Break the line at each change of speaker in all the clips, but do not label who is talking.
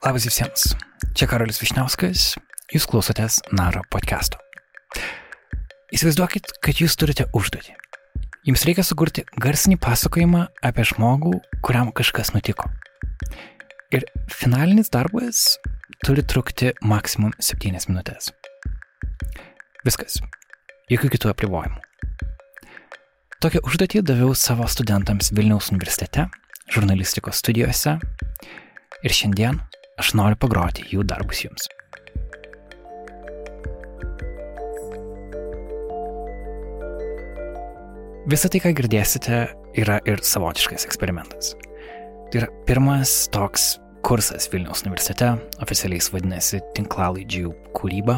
Labas visiems. Čia Karolis Višniauskas. Jūs klausotės Naro podcast'o. Įsivaizduokit, kad jūs turite užduotį. Jums reikia sukurti garsinį pasakojimą apie žmogų, kuriam kažkas nutiko. Ir finalinis darbas turi trukti maksimum 7 minutės. Viskas. Jokių kitų apribojimų. Tokią užduotį daviau savo studentams Vilniaus universitete, žurnalistikos studijose ir šiandien Aš noriu pagroti jų darbus jums. Visą tai, ką girdėsite, yra ir savotiškas eksperimentas. Tai yra pirmas toks kursas Vilniaus universitete, oficialiai jis vadinasi tinklalaidžių kūryba.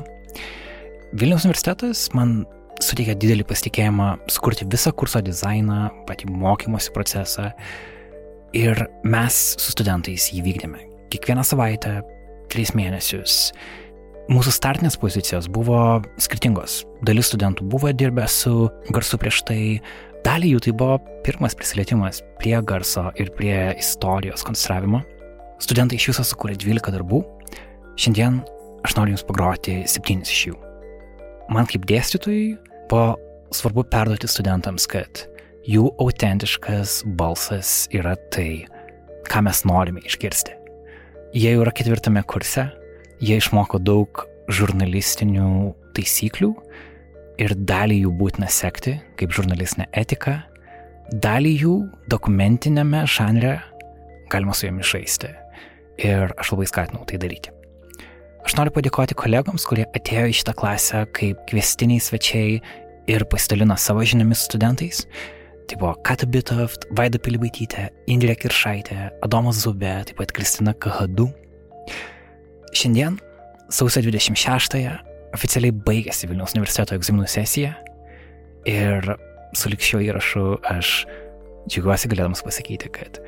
Vilniaus universitetas man suteikia didelį pasitikėjimą sukurti visą kurso dizainą, patį mokymosi procesą ir mes su studentais jį vykdėme kiekvieną savaitę, tris mėnesius. Mūsų startinės pozicijos buvo skirtingos. Dalis studentų buvo dirbę su garsu prieš tai, dalį jų tai buvo pirmas prisilietimas prie garso ir prie istorijos konstravimo. Studentai iš viso sukūrė 12 darbų. Šiandien aš noriu Jums pagroti 7 iš jų. Man kaip dėstytojui buvo svarbu perduoti studentams, kad jų autentiškas balsas yra tai, ką mes norime išgirsti. Jie jau yra ketvirtame kurse, jie išmoko daug žurnalistinių taisyklių ir dalį jų būtina sekti kaip žurnalistinė etika, dalį jų dokumentinėme žanre galima su jomis žaisti. Ir aš labai skatinau tai daryti. Aš noriu padėkoti kolegoms, kurie atėjo į šitą klasę kaip kvestiniai svečiai ir pasidalino savo žiniomis studentais. Tai buvo Kata Bitoft, Vaida Pilibaitytė, Indrė Kiršaitė, Adomas Zubė, taip pat Kristina Kahadu. Šiandien, sausio 26-ąją, oficialiai baigėsi Vilniaus universiteto egzaminų sesija ir su likščio įrašu aš džiugiuosi galėdamas pasakyti, kad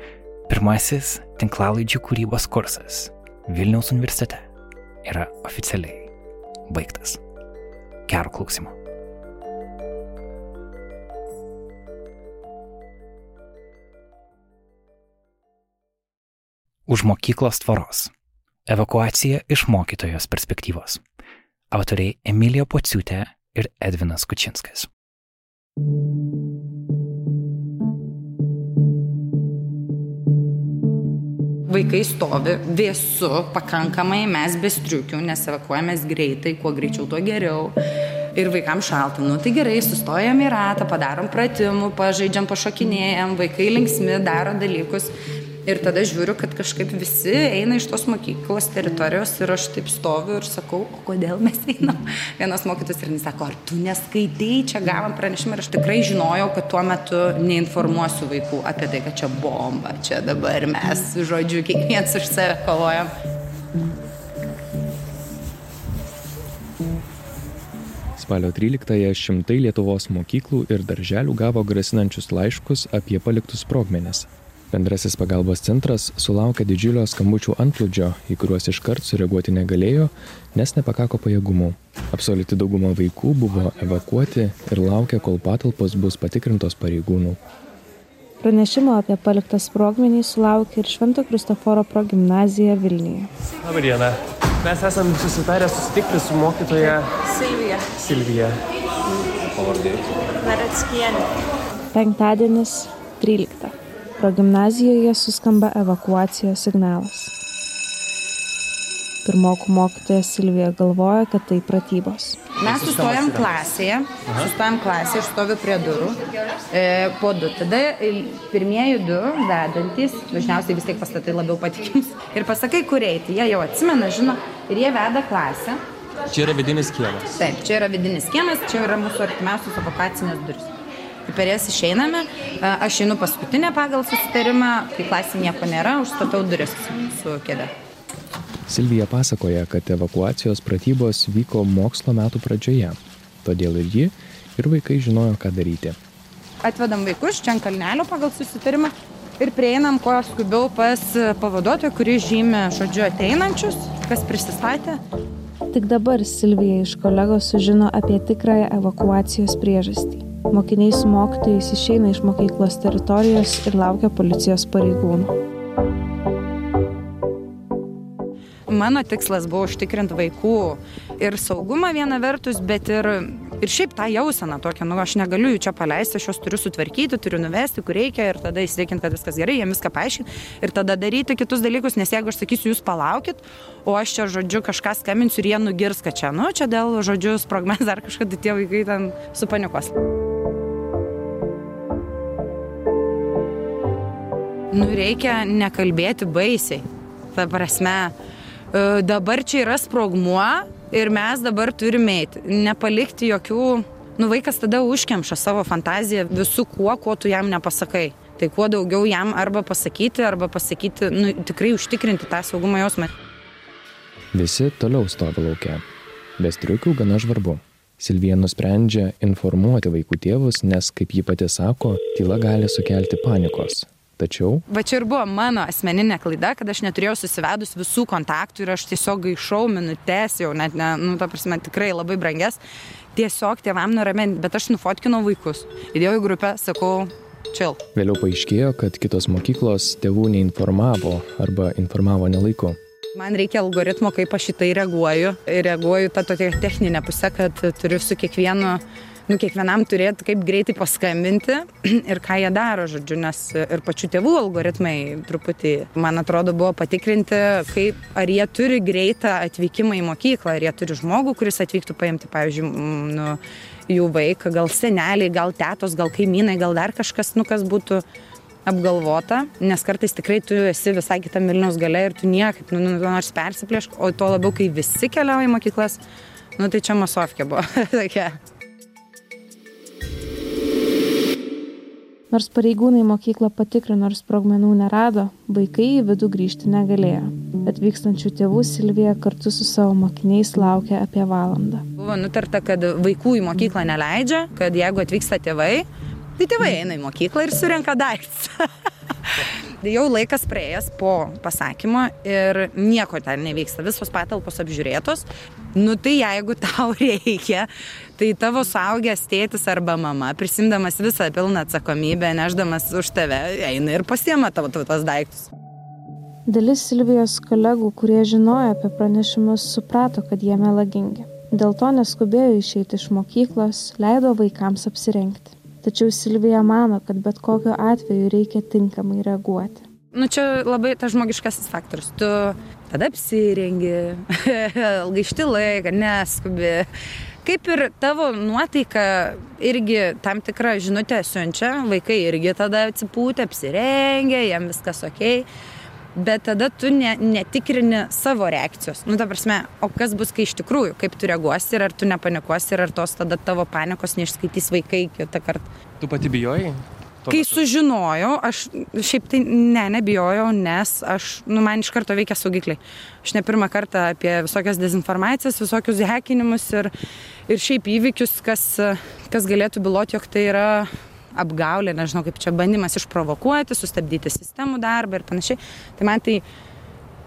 pirmasis tinklalaidžių kūrybos kursas Vilniaus universitete yra oficialiai baigtas. Gero klausimo. Už mokyklos tvoros. Evakuacija iš mokytojos perspektyvos. Autoriai Emilija Pociutė ir Edvinas Kučinskas.
Vaikai stovi vėsu pakankamai, mes be striukių, nes evakuojamės greitai, kuo greičiau, tuo geriau. Ir vaikams šalta. Nu tai gerai, sustojam į ratą, padarom pratimų, pažaidžiam, pašokinėjam, vaikai linksmi, daro dalykus. Ir tada žiūriu, kad kažkaip visi eina iš tos mokyklos teritorijos ir aš taip stoviu ir sakau, o kodėl mes einam. Vienas mokytas ir jis sako, ar tu neskaitai, čia gavom pranešimą ir aš tikrai žinojau, kad tuo metu neinformuosiu vaikų apie tai, kad čia bomba, čia dabar mes, žodžiu, kiekvienas už save kovojam.
Spalio 13-ąją šimtai Lietuvos mokyklų ir darželių gavo grasinančius laiškus apie paliktus sprogmenis. Bendrasis pagalbos centras sulaukė didžiulio skambučių antplūdžio, į kuriuos iškart sureaguoti negalėjo, nes nepakako pajėgumų. Absoliuti dauguma vaikų buvo evakuoti ir laukia, kol patalpos bus patikrintos pareigūnų.
Pranešimo apie paliktą sprogmenį sulaukė ir Švento Kristoforo progymnazija Vilniuje.
Labą dieną. Mes esame susitarę susitikti su mokytoja
Silvija.
Silvija.
Pavardė. Naratskienė.
Penktadienis 13 progimnazijoje suskamba evakuacijos signalas. Pirmokų mokytoja Silvija galvoja, kad tai pratybos.
Mes sustojam klasėje, sustojam klasėje, aš stoviu prie durų, e, po du. Tada pirmieji du vedantis, dažniausiai vis tiek pastatai labiau patikims, ir pasakai, kur eiti. Jie jau atsimena, žino, ir jie veda klasę.
Čia yra vidinis kiemas.
Taip, čia yra vidinis kiemas, čia yra mūsų artimiausios evakuacinės duris per jas išeiname, aš einu paskutinę pagal susitarimą, kai klasė nieko nėra, užstatau duris su kėde.
Silvija pasakoja, kad evakuacijos pratybos vyko mokslo metų pradžioje, todėl ir ji, ir vaikai žinojo, ką daryti.
Atvedam vaikus čia ant kalnelio pagal susitarimą ir prieinam kuo skubiau pas pavaduotoją, kuris žymė, žodžiu, ateinančius, kas prisistatė.
Tik dabar Silvija iš kolegos sužino apie tikrąją evakuacijos priežastį. Mokiniai su mokytojais išeina iš mokyklos teritorijos ir laukia policijos pareigūnų.
Mano tikslas buvo užtikrinti vaikų ir saugumą viena vertus, bet ir, ir šiaip tą jauseną tokią, nu aš negaliu jų čia paleisti, aš juos turiu sutvarkyti, turiu nuvesti, kur reikia ir tada įsitikinti, kad viskas gerai, jiems viską paaiškinti ir tada daryti kitus dalykus, nes jeigu aš sakysiu, jūs palaukit, o aš čia žodžiu kažką skambinsiu ir jie nugirs, kad čia, nu čia dėl žodžiu sprogmens ar kažkada tai tie vaikai ten supanikos. Nu reikia nekalbėti baisiai. Ta prasme, E, dabar čia yra sprogmuo ir mes dabar turime eiti. Nepalikti jokių, nu vaikas tada užkemša savo fantaziją visų kuo, kuo tu jam nepasakai. Tai kuo daugiau jam arba pasakyti, arba pasakyti, nu, tikrai užtikrinti tą saugumo jausmą.
Visi toliau stovi laukia. Be striukių gana žvarbu. Silvija nusprendžia informuoti vaikų tėvus, nes, kaip ji pati sako, tyla gali sukelti panikos. Tačiau.
Va čia ir buvo mano asmeninė klaida, kad aš neturėjau susivedus visų kontaktų ir aš tiesiog gaišau minutės, jau net, ne, nu, ta prasme, tikrai labai brangias, tiesiog tėvam nuraminti, bet aš nufotkinau vaikus. Įdėjau į grupę, sakau, chill.
Vėliau paaiškėjo, kad kitos mokyklos tėvų neinformavo arba informavo nelaiku.
Man reikia algoritmo, kaip aš į tai reaguoju. Ir reaguoju tą tokią techninę pusę, kad turiu su kiekvienu nu, kiekvienam turėtų kaip greitai paskambinti ir ką jie daro, žodžiu, nes ir pačių tėvų algoritmai truputį, man atrodo, buvo patikrinti, kaip, ar jie turi greitą atvykimą į mokyklą, ar jie turi žmogų, kuris atvyktų paimti, pavyzdžiui, nu, jų vaiką, gal seneliai, gal tėtos, gal kaimynai, gal dar kažkas, nu, kas būtų apgalvota, nes kartais tikrai tu esi visai kitam Vilniaus gale ir tu niekaip, nu, nu, nors persiplėšk, o tuo labiau, kai visi keliauja į mokyklas, nu, tai čia masovkė buvo. tokia.
Nors pareigūnai mokyklą patikrino ir sprogmenų nerado, vaikai į vidų grįžti negalėjo. Atvykstančių tėvų Silvija kartu su savo mokiniais laukia apie valandą.
Buvo nutarta, kad vaikų į mokyklą neleidžia, kad jeigu atvyksta tėvai, tai tėvai eina į mokyklą ir surenka daiktus. jau laikas praėjęs po pasakymo ir nieko ten nevyksta, visos patalpos apžiūrėtos. Nu tai jeigu tau reikia, tai tavo saugęs tėtis arba mama, prisimdamas visą pilną atsakomybę, neždamas už tave, eina ir pasiema tavo tos daiktus.
Dalis Silvijos kolegų, kurie žinojo apie pranešimus, suprato, kad jie melagingi. Dėl to neskubėjo išeiti iš mokyklos, leido vaikams apsirengti tačiau silvija mano kad bet kokiu atveju reikia tinkamai reaguoti
nu čia labai tas žmogiškasis faktorius tu tada apsirengi gaišti laiką neskubi kaip ir tavo nuotaika irgi tam tikrą žinutę siunčia vaikai irgi tada atsipūtę apsirengę jiem viskas okei bet tada tu ne, netikrini savo reakcijos. Nu, ta prasme, o kas bus, kai iš tikrųjų, kaip tu reaguosi ir ar tu nepanikuosi ir ar tos tada tavo panikos neišskaitys vaikai kitą kartą.
Tu pati bijojai?
Kai sužinojau, aš šiaip tai ne, nebijojau, nes aš, nu, man iš karto veikia saugikliai. Aš ne pirmą kartą apie visokias dezinformacijas, visokius hekinimus ir, ir šiaip įvykius, kas, kas galėtų biloti, jog tai yra apgaulė, nežinau kaip čia bandymas išprovokuoti, sustabdyti sistemų darbą ir panašiai. Tai man tai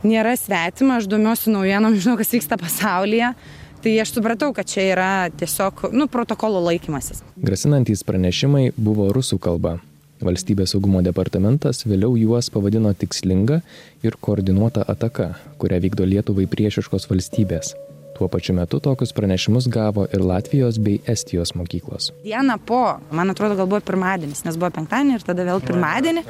nėra svetima, aš domiuosi naujienom, žinau, kas vyksta pasaulyje. Tai aš supratau, kad čia yra tiesiog, nu, protokolo laikymasis.
Grasinantys pranešimai buvo rusų kalba. Valstybės saugumo departamentas vėliau juos pavadino tikslinga ir koordinuota ataka, kurią vykdo Lietuvai priešiškos valstybės. Tuo pačiu metu tokius pranešimus gavo ir Latvijos bei Estijos mokyklos.
Dieną po, man atrodo, gal buvo pirmadienis, nes buvo penktadienį ir tada vėl pirmadienį.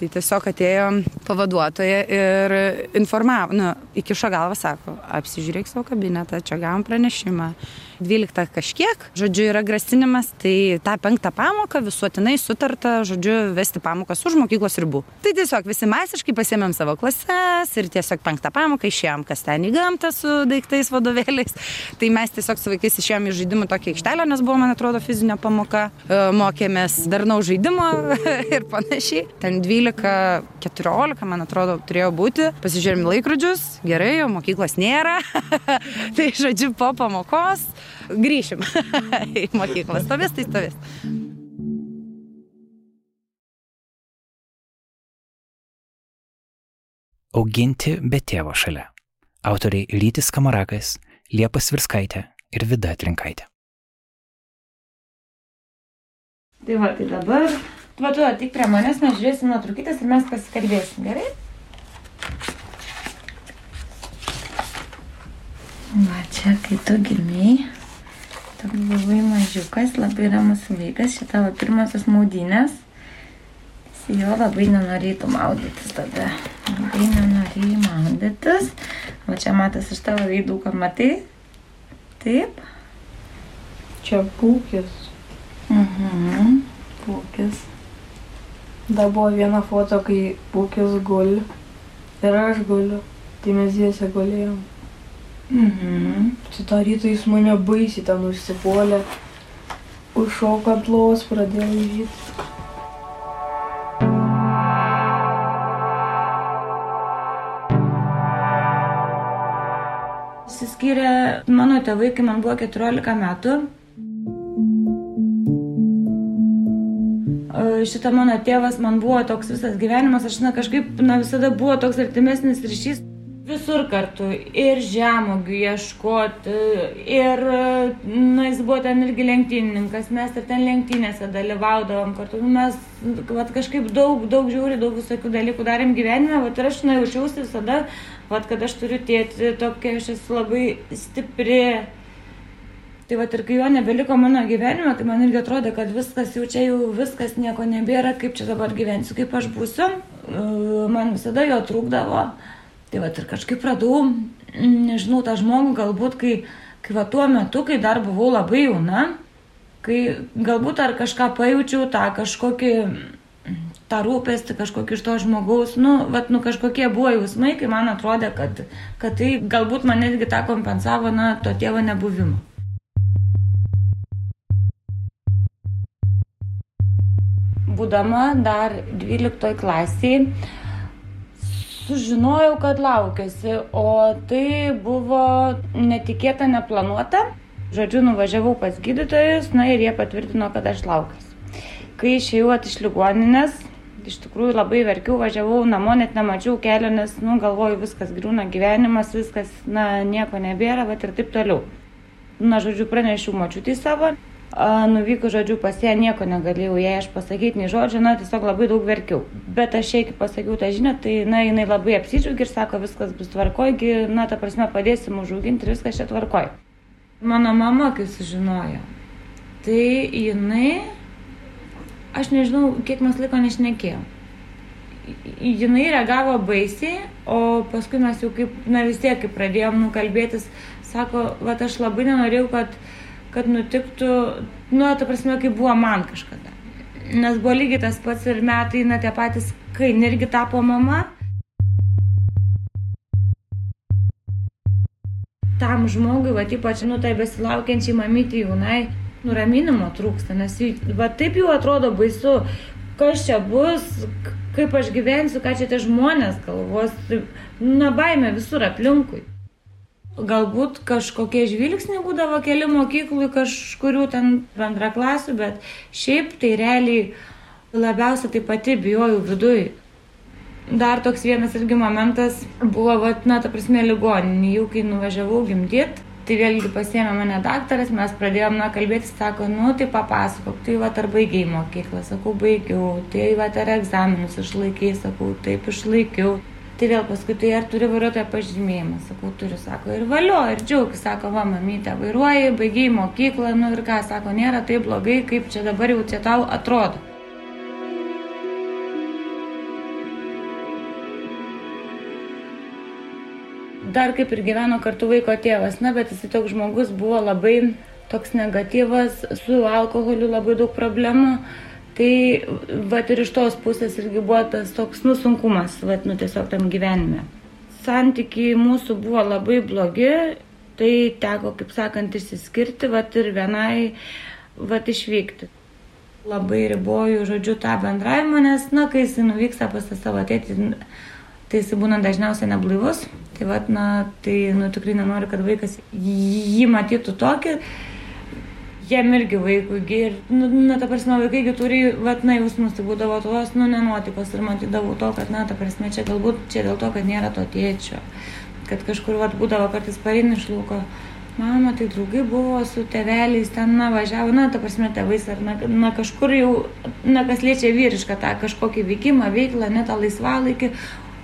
Tai tiesiog atėjo pavaduotoja ir informavo, nu, įkišo galvą, sako, apsižiūrėk savo kabinetą, čia gavom pranešimą 12 kažkiek, žodžiu, yra grasinimas, tai tą penktą pamoką visuotinai sutarta, žodžiu, vesti pamokas už mokyklos ribų. Tai tiesiog visi masiškai pasėmėm savo klases ir tiesiog penktą pamoką išėjom, kas ten į gamtą su daiktais vadovėliais. Tai mes tiesiog su vaikais išėjom į žaidimų tokią aikštelę, nes buvo, man atrodo, fizinė pamoka, e, mokėmės darnaus žaidimo ir panašiai. Ten 12, 14, man atrodo, turėjo būti. Pasižiūrėjom laikrodžius, gerai, jo mokyklos nėra. tai žodžiu, po pamokos grįšim į mokyklą. Stovės, tai stovės.
Auginti be tėvo šalia. Autoriai Rytis Kamarakas, Liepas Virskaitė ir Vida Trinkaitė.
Tai va, tai dabar, va, tu tik prie manęs, mes žiūrėsim nuotraukytės ir mes pasikalbėsim, gerai? Va čia, kai tu gimiai, toks buvai mažiukas, labai ramus vaikas, šitą va pirmasis maudynės. Su juo labai nenorėtų maudytis tada. Labai nenorėjai maudytis. O čia matas iš tavo veidų, ką matai. Taip.
Čia pūkis.
Mhm. Pūkis.
Dar buvo viena foto, kai pūkis guli. Ir aš guliu. Tai mes dviese gulėjom.
Mhm.
Šitą rytą jis mane baisiai ten užsipuolė. Užšoko ant lovos, pradėjo žyti.
Išsiskyrė mano tėvai, kai man buvo 14 metų. E, Šitą mano tėvas man buvo toks visas gyvenimas, aš na kažkaip, na visada buvo toks artimesnis ryšys. Visur kartu ir žemogių ieškoti, ir, na, jis buvo ten irgi lenktynininkas, mes ir ten lenktynėse dalyvaudavom kartu, Nu, mes, vat, kažkaip daug, daug žiūri, daug visokių dalykų darėm gyvenime, vat, ir aš, na, jaučiausi visada, vat, kad aš turiu tėti, tokia, aš esu labai stipri. Tai va ir kai jo nebeliko mano gyvenime, tai man irgi atrodė, kad viskas jau čia jau viskas, nieko nebėra, kaip čia dabar gyvensiu, kaip aš būsiu. E, Man visada jo trūkdavo. Tai va ir kažkaip radau, mm, nežinau, tą žmogų galbūt, kai, kai va tuo metu, kai dar buvau labai jauna, kai galbūt ar kažką pajaučiau, tą kažkokį, tą rūpestį kažkokį iš to žmogaus, nu, va, nu kažkokie buvo jausmai, kai man atrodė, kad, kad tai galbūt man netgi tą kompensavo, na, to tėvo nebuvimą. Būdama dar 12 klasiai, sužinojau, kad laukiuosi, o tai buvo netikėta, neplanuota. Žodžiu, nuvažiavau pas gydytojus, na ir jie patvirtino, kad aš laukiuosi. Kai išėjau iš ligoninės, iš tikrųjų labai verkiau, važiavau namo, net nemačiau kelio, nes, nu, galvoju, viskas grūna gyvenimas, viskas, na, nieko nebėra, bet ir taip toliau. Na, žodžiu, pranešiau mačiutį savo, nuvykus, žodžiu, pas ją nieko negalėjau jai aš pasakyti, nei žodžio, na, tiesiog labai daug verkiau. Bet aš jai, kai pasakiau tą žinią, tai, na, jinai labai apsidžiaugia ir sako, viskas bus tvarkogi, na, ta prasme, padėsim užauginti ir viskas čia tvarkoj. Mano mama, kai sužinojo, tai jinai, aš nežinau, kiek mes laiko nešnekėjom. Jinai reagavo baisiai, o paskui mes jau kaip, na vis tiek, kai pradėjom nukalbėtis, sako, va, aš labai nenorėjau, kad kad nutiktų, nu, ta prasme, kaip buvo man kažkada. Nes buvo lygiai tas pats ir metai, na, tie patys, kai irgi tapo mama. Tam žmogui, va, ypač, nu, tai besilaukiančiai mamyti jaunai, nuraminimo trūksta, nes, va, taip jau atrodo baisu, kas čia bus, kaip aš gyvensiu, ką čia tie žmonės galvos, na, baime visur aplinkui galbūt kažkokie žvilgsniai būdavo keli mokyklų, kažkurių ten bendraklasių, bet šiaip tai realiai labiausiai tai pati bijojau viduj. Dar toks vienas irgi momentas buvo, vat, na, ta prasme, ligoninė, jau kai nuvažiavau gimdyti, tai vėlgi pasėmė mane daktaras, mes pradėjom, na, kalbėti, sako, nu, tai papasakok, tai va, ar baigiai mokyklą, sakau, baigiau, tai va, ar egzaminus išlaikiai, sakau, taip išlaikiau. Tai vėl paskui, tai ar turi vairuotojo pažymėjimą, sakau, turiu, sako, ir valio, ir džiaugis, sako, va, mamytė, vairuoji, baigiai mokyklą, nu ir ką, sako, nėra taip blogai, kaip čia dabar jau čia tau atrodo. Dar kaip ir gyveno kartu vaiko tėvas, na, bet jis toks žmogus buvo labai toks negatyvas, su alkoholiu labai daug problemų. Tai va ir iš tos pusės irgi buvo tas toks nusunkumas, va, nu tiesiog tam gyvenime. Santykiai mūsų buvo labai blogi, tai teko, kaip sakant, išsiskirti, va ir vienai, va išvykti. Labai riboju, žodžiu, tą bendravimą, nes, na, kai jis nuvyksta pas savo tėtį, tai jis būna dažniausiai neblaivus. Tai, va, na, tai, nu, tikrai nenoriu, kad vaikas jį matytų tokį jiem irgi vaikui, ir, nu, na, ta prasme, vaikai turi, vat, na, jausmus, tai būdavo tos, nu, nenuotikos ir matydavau to, kad, na, ta prasme, čia galbūt čia dėl to, kad nėra to tėčio, kad kažkur, vat, būdavo kartais pareini iš lauko, mama, tai draugai buvo su teveliais, ten, na, važiavo, na, ta prasme, tėvais, ar, na, na, kažkur jau, na, kas liečia vyrišką tą kažkokį veikimą, veiklą, net tą laisvalaikį,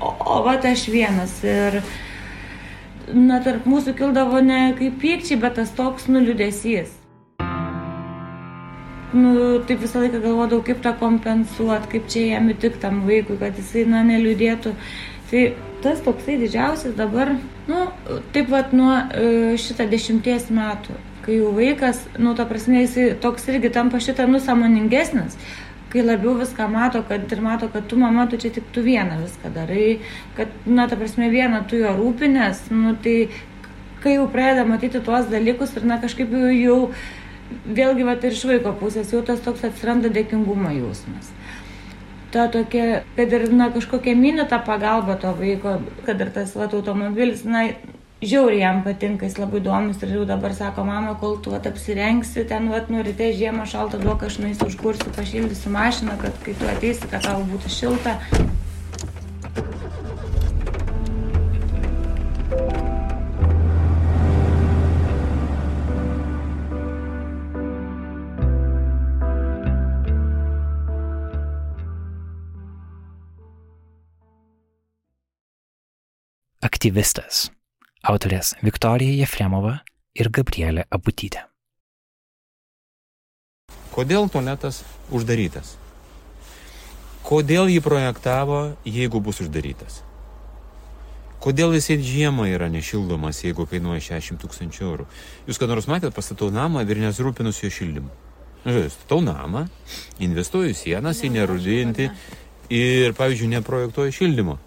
o, o, va, aš vienas ir na, tarp mūsų kildavo ne kaip pykčiai, bet tas toks nuliūdėsys. Nu, taip visą laiką galvodavau, kaip tą kompensuoti, kaip čia jam įtik tam vaikui, kad jisai, na, neliūdėtų. Tai tas toksai didžiausias dabar, nu, taip pat nuo e, šitą dešimties metų, kai jau vaikas, nu, ta prasme, jisai toks irgi tampa šitą nusamoningesnis, kai labiau viską mato, kad ir mato, kad tu mama, tu čia tik tu vieną viską darai, kad, na, ta prasme, vieną tu jo rūpinės, nu, tai kai jau pradeda matyti tuos dalykus ir, na, kažkaip jau, jau vėlgi, va, ir iš vaiko pusės jau tas toks atsiranda dėkingumo jausmas. Ta tokia, kad ir, na, kažkokia mini ta pagalba to vaiko, kad ir tas, va, automobilis, na, žiauriai jam patinka, jis labai įdomus ir jau dabar sako, mama, kol tu vat, apsirengsi, ten, vat, nu, ryte žiemą šalta duok, aš nueisiu užkursiu, pašildysiu mašiną, kad kai tu ateisi, kad tau būtų šilta.
Aktyvistės autorės Viktorija Jefremova ir Gabrielė Abutytė.
Kodėl tualetas uždarytas? Kodėl jį projektavo, jeigu bus uždarytas? Kodėl jisai žiemą yra nešildomas, jeigu kainuoja 60 tūkstančių eurų? Jūs kada nors matėte, pastatau namą ir nesirūpinusi jo šildymu. Statau namą, investuoju sienas, į nerudinti ir, pavyzdžiui, neprojektuoju šildymo.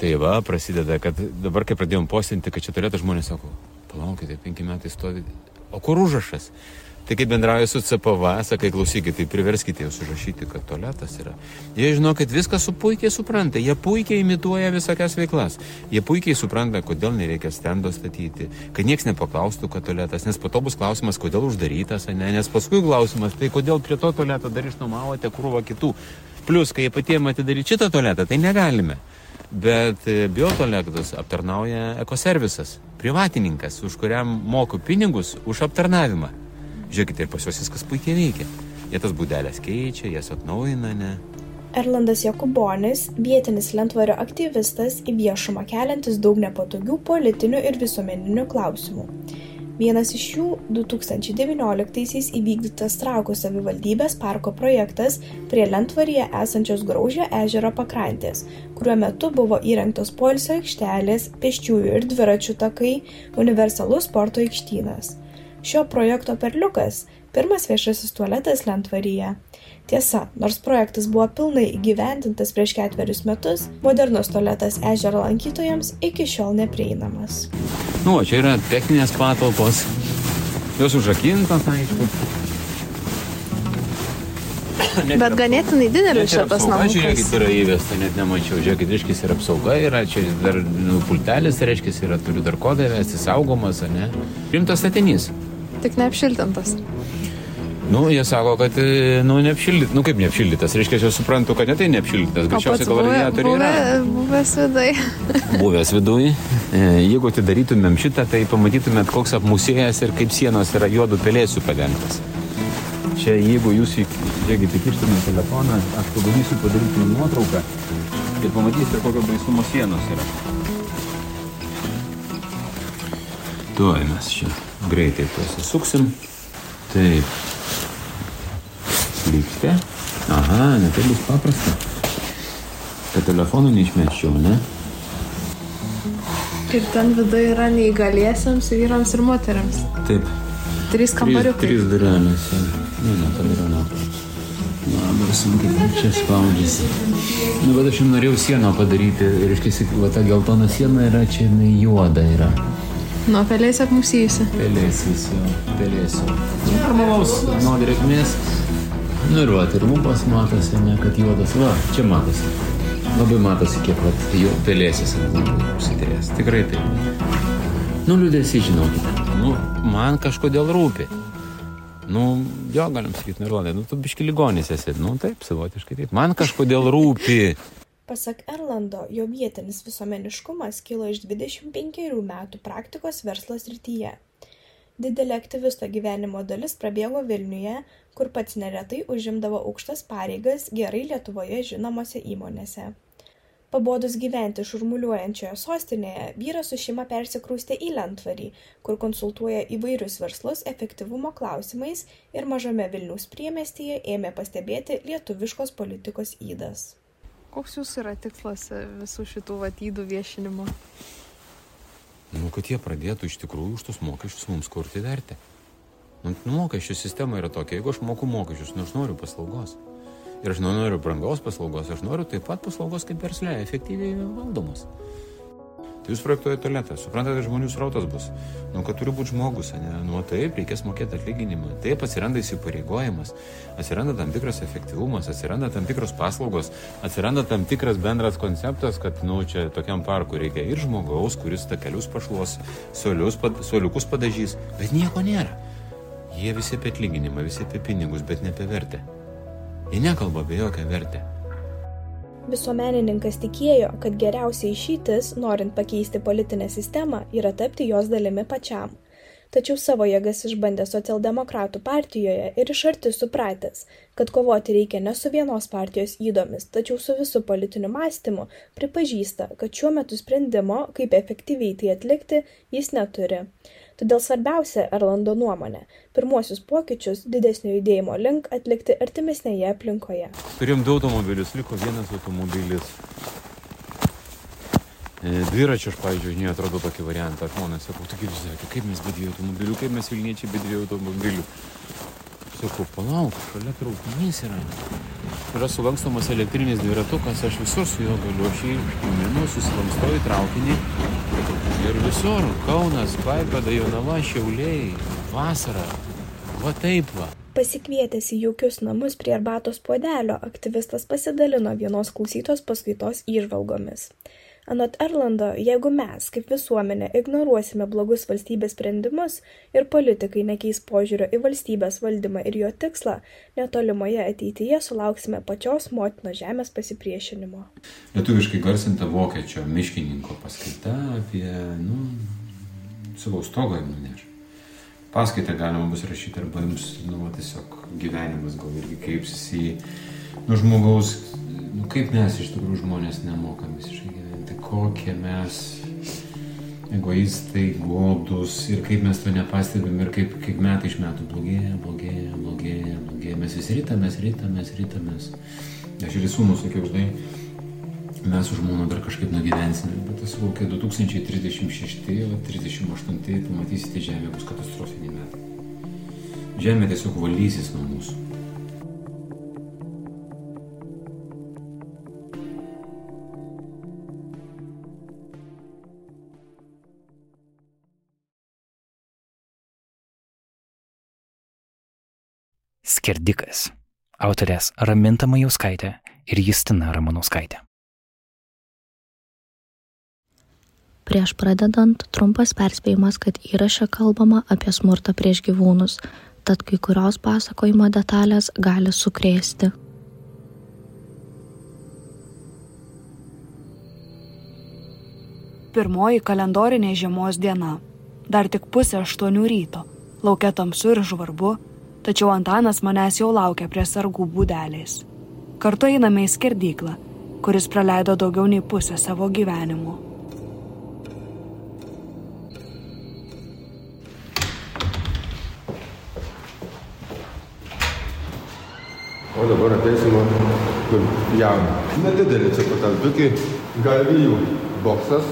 Tai va, prasideda, kad dabar, kai pradėjom postinti, kad čia turėtų žmonės, sako, palaukite, penki metai stovi. O kur užrašas? Tai kai bendrauju su CPV, sakai, klausykite, tai priverskite jūs užrašyti, kad tualetas yra. Jie žino, kad viską su puikiai supranta, jie puikiai imituoja visokias veiklas. Jie puikiai supranta, kodėl nereikia stendo statyti, kad niekas nepaklaustų, kad tualetas, nes po to bus klausimas, kodėl uždarytas, ne, nes paskui klausimas, tai kodėl prie to tualeto dar išnuomavote krūvą kitų. Plus, kai patiem atidaryti šitą tualetą, tai negalime. Bet biotualektus aptarnauja ekoservisas, privatininkas, už kuriam moku pinigus už aptarnavimą. Žiūrėkite, ir pas juos viskas puikiai veikia. Jie tas būdelės keičia, jas atnaujina, ne?
Erlandas Jakubonis, vietinis lentvario aktyvistas, į viešumą keliantis daug nepatogių politinių ir visuomeninių klausimų. Vienas iš jų 2019-aisiais įvykdytas Trakų savivaldybės parko projektas prie Lentvaryje esančios Graužio ežero pakrantės, kuriuo metu buvo įrengtos poilsio aikštelės, pėsčiųjų ir dviračių takai, universalus sporto aikštynas. Šio projekto perliukas - pirmas viešasis tualetas Lentvaryje. Tiesa, nors projektas buvo pilnai įgyvendintas prieš ketverius metus, modernus tualetas ežero lankytojams iki šiol neprieinamas.
Nu, čia yra techninės patalpos, jos užrakintos, aišku.
Bet ganėtinai didelis
Čia apsauga,
namukas.
Žiūrėkit, yra įvesta, net nemačiau. Žiūrėkit, reiškia, ir apsauga yra, čia dar nu, pultelis, reiškia, yra, turiu dar kodą įvesti, saugomas, ar ne? Rimtas statinys.
Tik neapšiltintas.
Nu, jie sako, kad, e, nu, neapšildytas. Nu, kaip neapšildytas, reiškia, aš jau suprantu, kad ne tai neapšildytas, greičiausiai gal radiatoriai yra.
buvę, buvęs vidai.
buvęs viduj. E, Jeigu atidarytumėm šitą, tai pamatytumėt, koks apmusėjęs ir kaip sienos yra juodų pelėsių padengtas. Čia jeigu jūs, žiūrėkit, įkištumėt telefoną, aš pabandysiu padaryti nuotrauką ir pamatysite, kokio baisumo sienos yra. Tuoj mes čia greitai pasisuksim. Taip. Lygste. Aha, ne tai bus paprasta. Kad telefonų neišmeščiau, ne?
Ir ten vidai yra neįgaliesiams vyrams ir moteriams.
Taip.
Trys kambariukai.
Trys durelės. jo. Ne, ne, padariau nuotrauką. Labai sunkiai čia spaudžiasi. Nu, bet aš jums norėjau sieną padaryti. Ir iškėsi, va ta geltona siena yra čia, jinai juoda yra.
Nuo pelės apmusysi.
Pelėsis, jo, pelėsiu. Nu, normalaus, nuo drėgmės. Nu ir va, ir lūpas matosi, ne, kad juodas. Va, čia matosi. Labai matosi, kiek va, jau pelėsis ant lūpų užsitrės. Tikrai taip. Nu, liūdėsi, žinokit. Nu, man kažkodėl rūpi. Nu, jo, galim sakyti, Mirlandai, nu, tu biški ligonis esi. Nu, taip, savotiškai taip. Man kažkodėl rūpi.
Pasak Erlando, jo vietinis visuomeniškumas kilo iš 25 metų praktikos verslo srityje. Didelė aktyvisto gyvenimo dalis prabėgo Vilniuje, kur pats neretai užimdavo aukštas pareigas gerai Lietuvoje žinomose įmonėse. Pabodus gyventi šurmuliuojančioje sostinėje, vyras su šeima persikraustė į Lentvarį, kur konsultuoja įvairius verslus efektyvumo klausimais ir mažame Vilniaus priemestyje ėmė pastebėti lietuviškos politikos įdas.
Koks jūsų yra tikslas visų šitų vatydų viešinimo?
Nu, kad jie pradėtų iš tikrųjų už tus mokesčius mums kurti vertę. Nu, mokesčių sistema yra tokia, jeigu aš moku mokesčius, nu aš noriu paslaugos. Ir aš nenoriu brangaus paslaugos, aš noriu taip pat paslaugos kaip verslė, efektyviai valdomos. Tai jūs projektuojate tualetą, suprantate, žmonių srautas bus. Nu, kad turi būti žmogus, ne? Nu, taip, reikės mokėti atlyginimą. Taip atsiranda įsipareigojimas, atsiranda tam tikras efektyvumas, atsiranda tam tikros paslaugos, atsiranda tam tikras bendras konceptas, kad, nu, čia tokiam parkui reikia ir žmogaus, kuris takelius pašluos, pad, soliukus padažys, bet nieko nėra. Jie visi apie atlyginimą, visi apie pinigus, bet ne apie vertę. Jie nekalba apie jokią vertę.
Visuomenininkas tikėjo, kad geriausia išeitis, norint pakeisti politinę sistemą, yra tapti jos dalimi pačiam. Tačiau savo jėgas išbandė socialdemokratų partijoje ir iš arti supratęs, kad kovoti reikia ne su vienos partijos įdomis, tačiau su visų politiniu mąstymu, pripažįsta, kad šiuo metu sprendimo, kaip efektyviai tai atlikti, jis neturi. Todėl svarbiausia Erlando nuomonė - pirmuosius pokyčius didesnio judėjimo link atlikti artimesnėje aplinkoje.
Turėjom du automobilius, liko vienas automobilis. E, Dviračiu aš, pavyzdžiui, žinai, atrodo tokį variantą. Žmonės sako, tu kaip sakė, kaip mes be dviejų automobilių, kaip mes Vilniečiai be dviejų automobilių. Sakau, palauk, šalia traukinys yra. Yra sulankstomas elektrinis dviratukas, aš visur su juo galiu, aš jį minu, susilankstoju traukinį Ir visur - Kaunas, Klaipėda, Jonava, Šiauliai, vasara. Va taip va.
Pasikvietęs į jaukius namus prie arbatos puodelio, aktyvistas pasidalino vienos klausytos paskaitos įžvalgomis anot erlando jeigu mes kaip visuomenė ignoruosime blogus valstybės sprendimus ir politikai nekeis požiūrio į valstybės valdymą ir jo tikslą netolimoje ateityje sulauksime pačios motinos žemės pasipriešinimo.
Lietuviškai garsinta vokiečio miškininko paskaita apie nu savo stogą nuneš. Paskaitą galima bus rašyti arba jums nu tiesiog gyvenimas gal irgi kreipsis į nu žmogaus nu kaip mes iš tikrųjų žmonės nemokam visiškai kokie mes egoistai, godus ir kaip mes to nepastebim ir kaip, kaip metai iš metų blogėja, blogėja, blogėja, blogėja. Mes vis rytamės, rytamės, rytamės. Aš ir sūnų sakiau, žinai, mes su žmona dar kažkaip nugyvensime, bet esu kokie 2036, o 38 pamatysite Žemė bus katastrofiniai metai. Žemė tiesiog valysis nuo mūsų.
Skerdikas. Autorės Raminta Majauskaitė ir Justina Ramanauskaitė.
Prieš pradedant trumpas perspėjimas, kad įraše kalbama apie smurtą prieš gyvūnus, tad kai kurios pasakojimo detalės gali sukrėsti.
Pirmoji kalendorinė žiemos diena. Dar tik pusė aštuonių ryto. Laukia tamsu ir žvarbu, tačiau Antanas manęs jau laukia prie sargų būdelės. Kartu einame į skerdyklą, kuris praleido daugiau nei pusę savo gyvenimo.
O dabar ateisime kur jauną. Nedidelį čia patalpiukį, galvijų boksas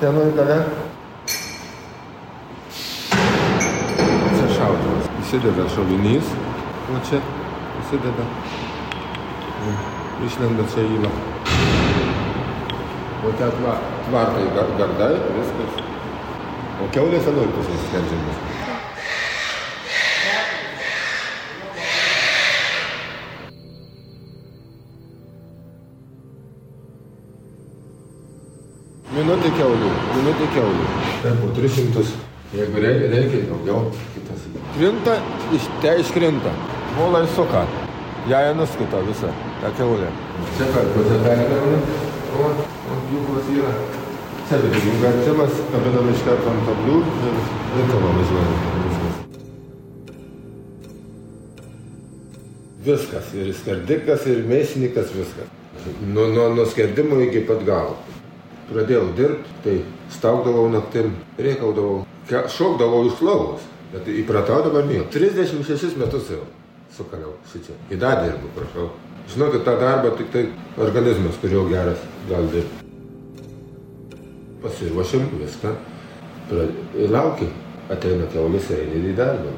tenai gale. Įsideda šovinys, o čia įsideda ir išlenda čia įla. O ten tva, tvartai gardai, viskas. O keulės anoj pusės skerdžiamas. Minutė keulių, minutė keulių. Taip, po 300. Jeigu reikia, reikia daugiau. Krinta, iš te iškrinta. Volai suka. Ją nuskita visą, tą keulę. Čia kur čia perėdavome? O, o, pjūklas yra. Čia vidurių garčiamas, kabinam iš karto ant tablių ir linkama važiuojam. Viskas. Ir skardikas, ir mėsininkas, viskas. Nuo, nuo, nuo skerdimo iki pat galo. Pradėjau dirbti, tai staugdavau naktim, reikaudavau, šokdavau iš lovos. Bet įpratau dabar mėgau. 36 metus jau sukaliau šičia. Į dar dirbu, prašau. Žinokit, tą darbą tik tai organizmas, kurio geras gali dirbti. Pasiruošim viską. Laukiam. Ateina ir eini į darbą.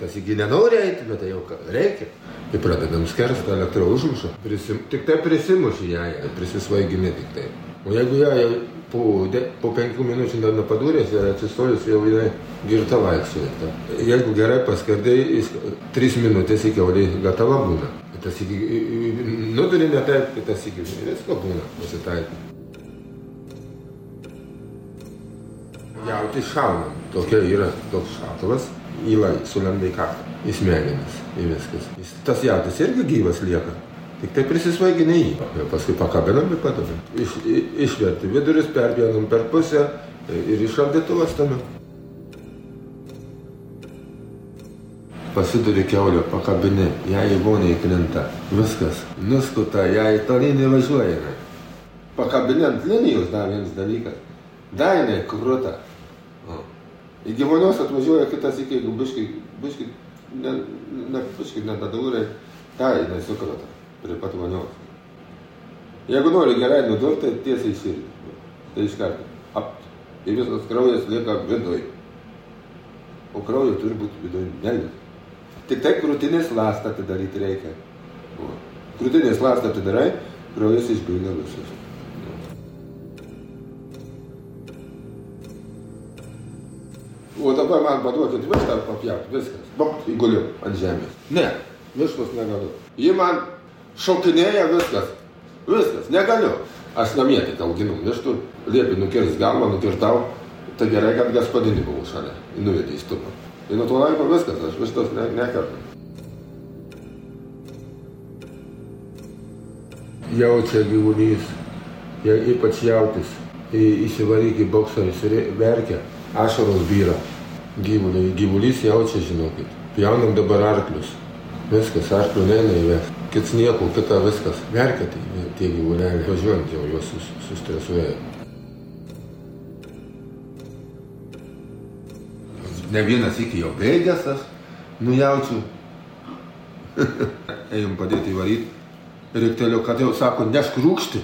Tas iki nenori eiti, bet tai jau reikia. Ir pradedam skersti elektrą užmušą. Prisim, tik tai prisimuši ją, prisisvaigini tik tai. O jeigu ją jau po, de, po penkių minučių dar nepadūrės ir atsistojus jau jinai girta vaikščioja. Jeigu gerai paskardai, tris minutės iki keulė gatava būna. Tas iki, nuduri ne taip, tas iki visko būna pasitaikyti. Jauti šaunam. Tokia yra toks šautuvas, įlai sulenda į kaktą, į smegenis, į viskas. Jis, tas jautis irgi gyvas lieka. Tik tai prisisvaigini jį. Paskui pakabinam ir padavim. Iš, išverti vidurius, perpjaunam per pusę ir iš šaldytuvą stamim. Pasiduri keulio, pakabini, ją į vonę įkrinta. Viskas. Nuskuta, ją į tolyn įvažiuoja. Pakabini ant linijos dar vienas dalykas. Dar jinai krūta. Į gyvonios atvažiuoja kitas iki, jeigu biškai, biškai, ne, ne, biškai, ne dadūrai, tai jinai sukrota prie pat vonios. Jeigu nori gerai nudurti, tai tiesiai į širdį. Tai iš karto. Ap. Ir visas kraujas lieka viduj. O kraujo turi būti viduj nelis. Tik tai krūtinės lastą atidaryti reikia. O. Krūtinės lastą atidarai, kraujas išbėga visas. O dabar man paduokit vištą papjauti, viskas. Bop, įguliu ant žemės. Ne, vištos negaliu. Ji man šokinėja viskas. Viskas, negaliu. Aš namie tik auginu vištų, liepi nukirs galvą, nukirtau. Tai gerai, kad gaspadinį buvau šalia. Nuvedė į stupą. Ir nuo to laiko viskas, aš vištos ne, nekartu. Jaučia gyvūnys, ypač jautis. Įsivaryk į boksą, jis verkia ašaros byra. Gyvuliai, gyvulys jaučia, žinokit. Pjaunam dabar arklius. Viskas, arklių neina įvesti. Kits nieko, kita viskas. Verkia tai tie gyvuliai. Važiuojant jau juos sus, sustresuoja. Ne vienas iki jau bėgęs aš, nujaučiu. Ėjom padėti įvaryti. Reiktelio, kad jau sako, nešk rūkšti.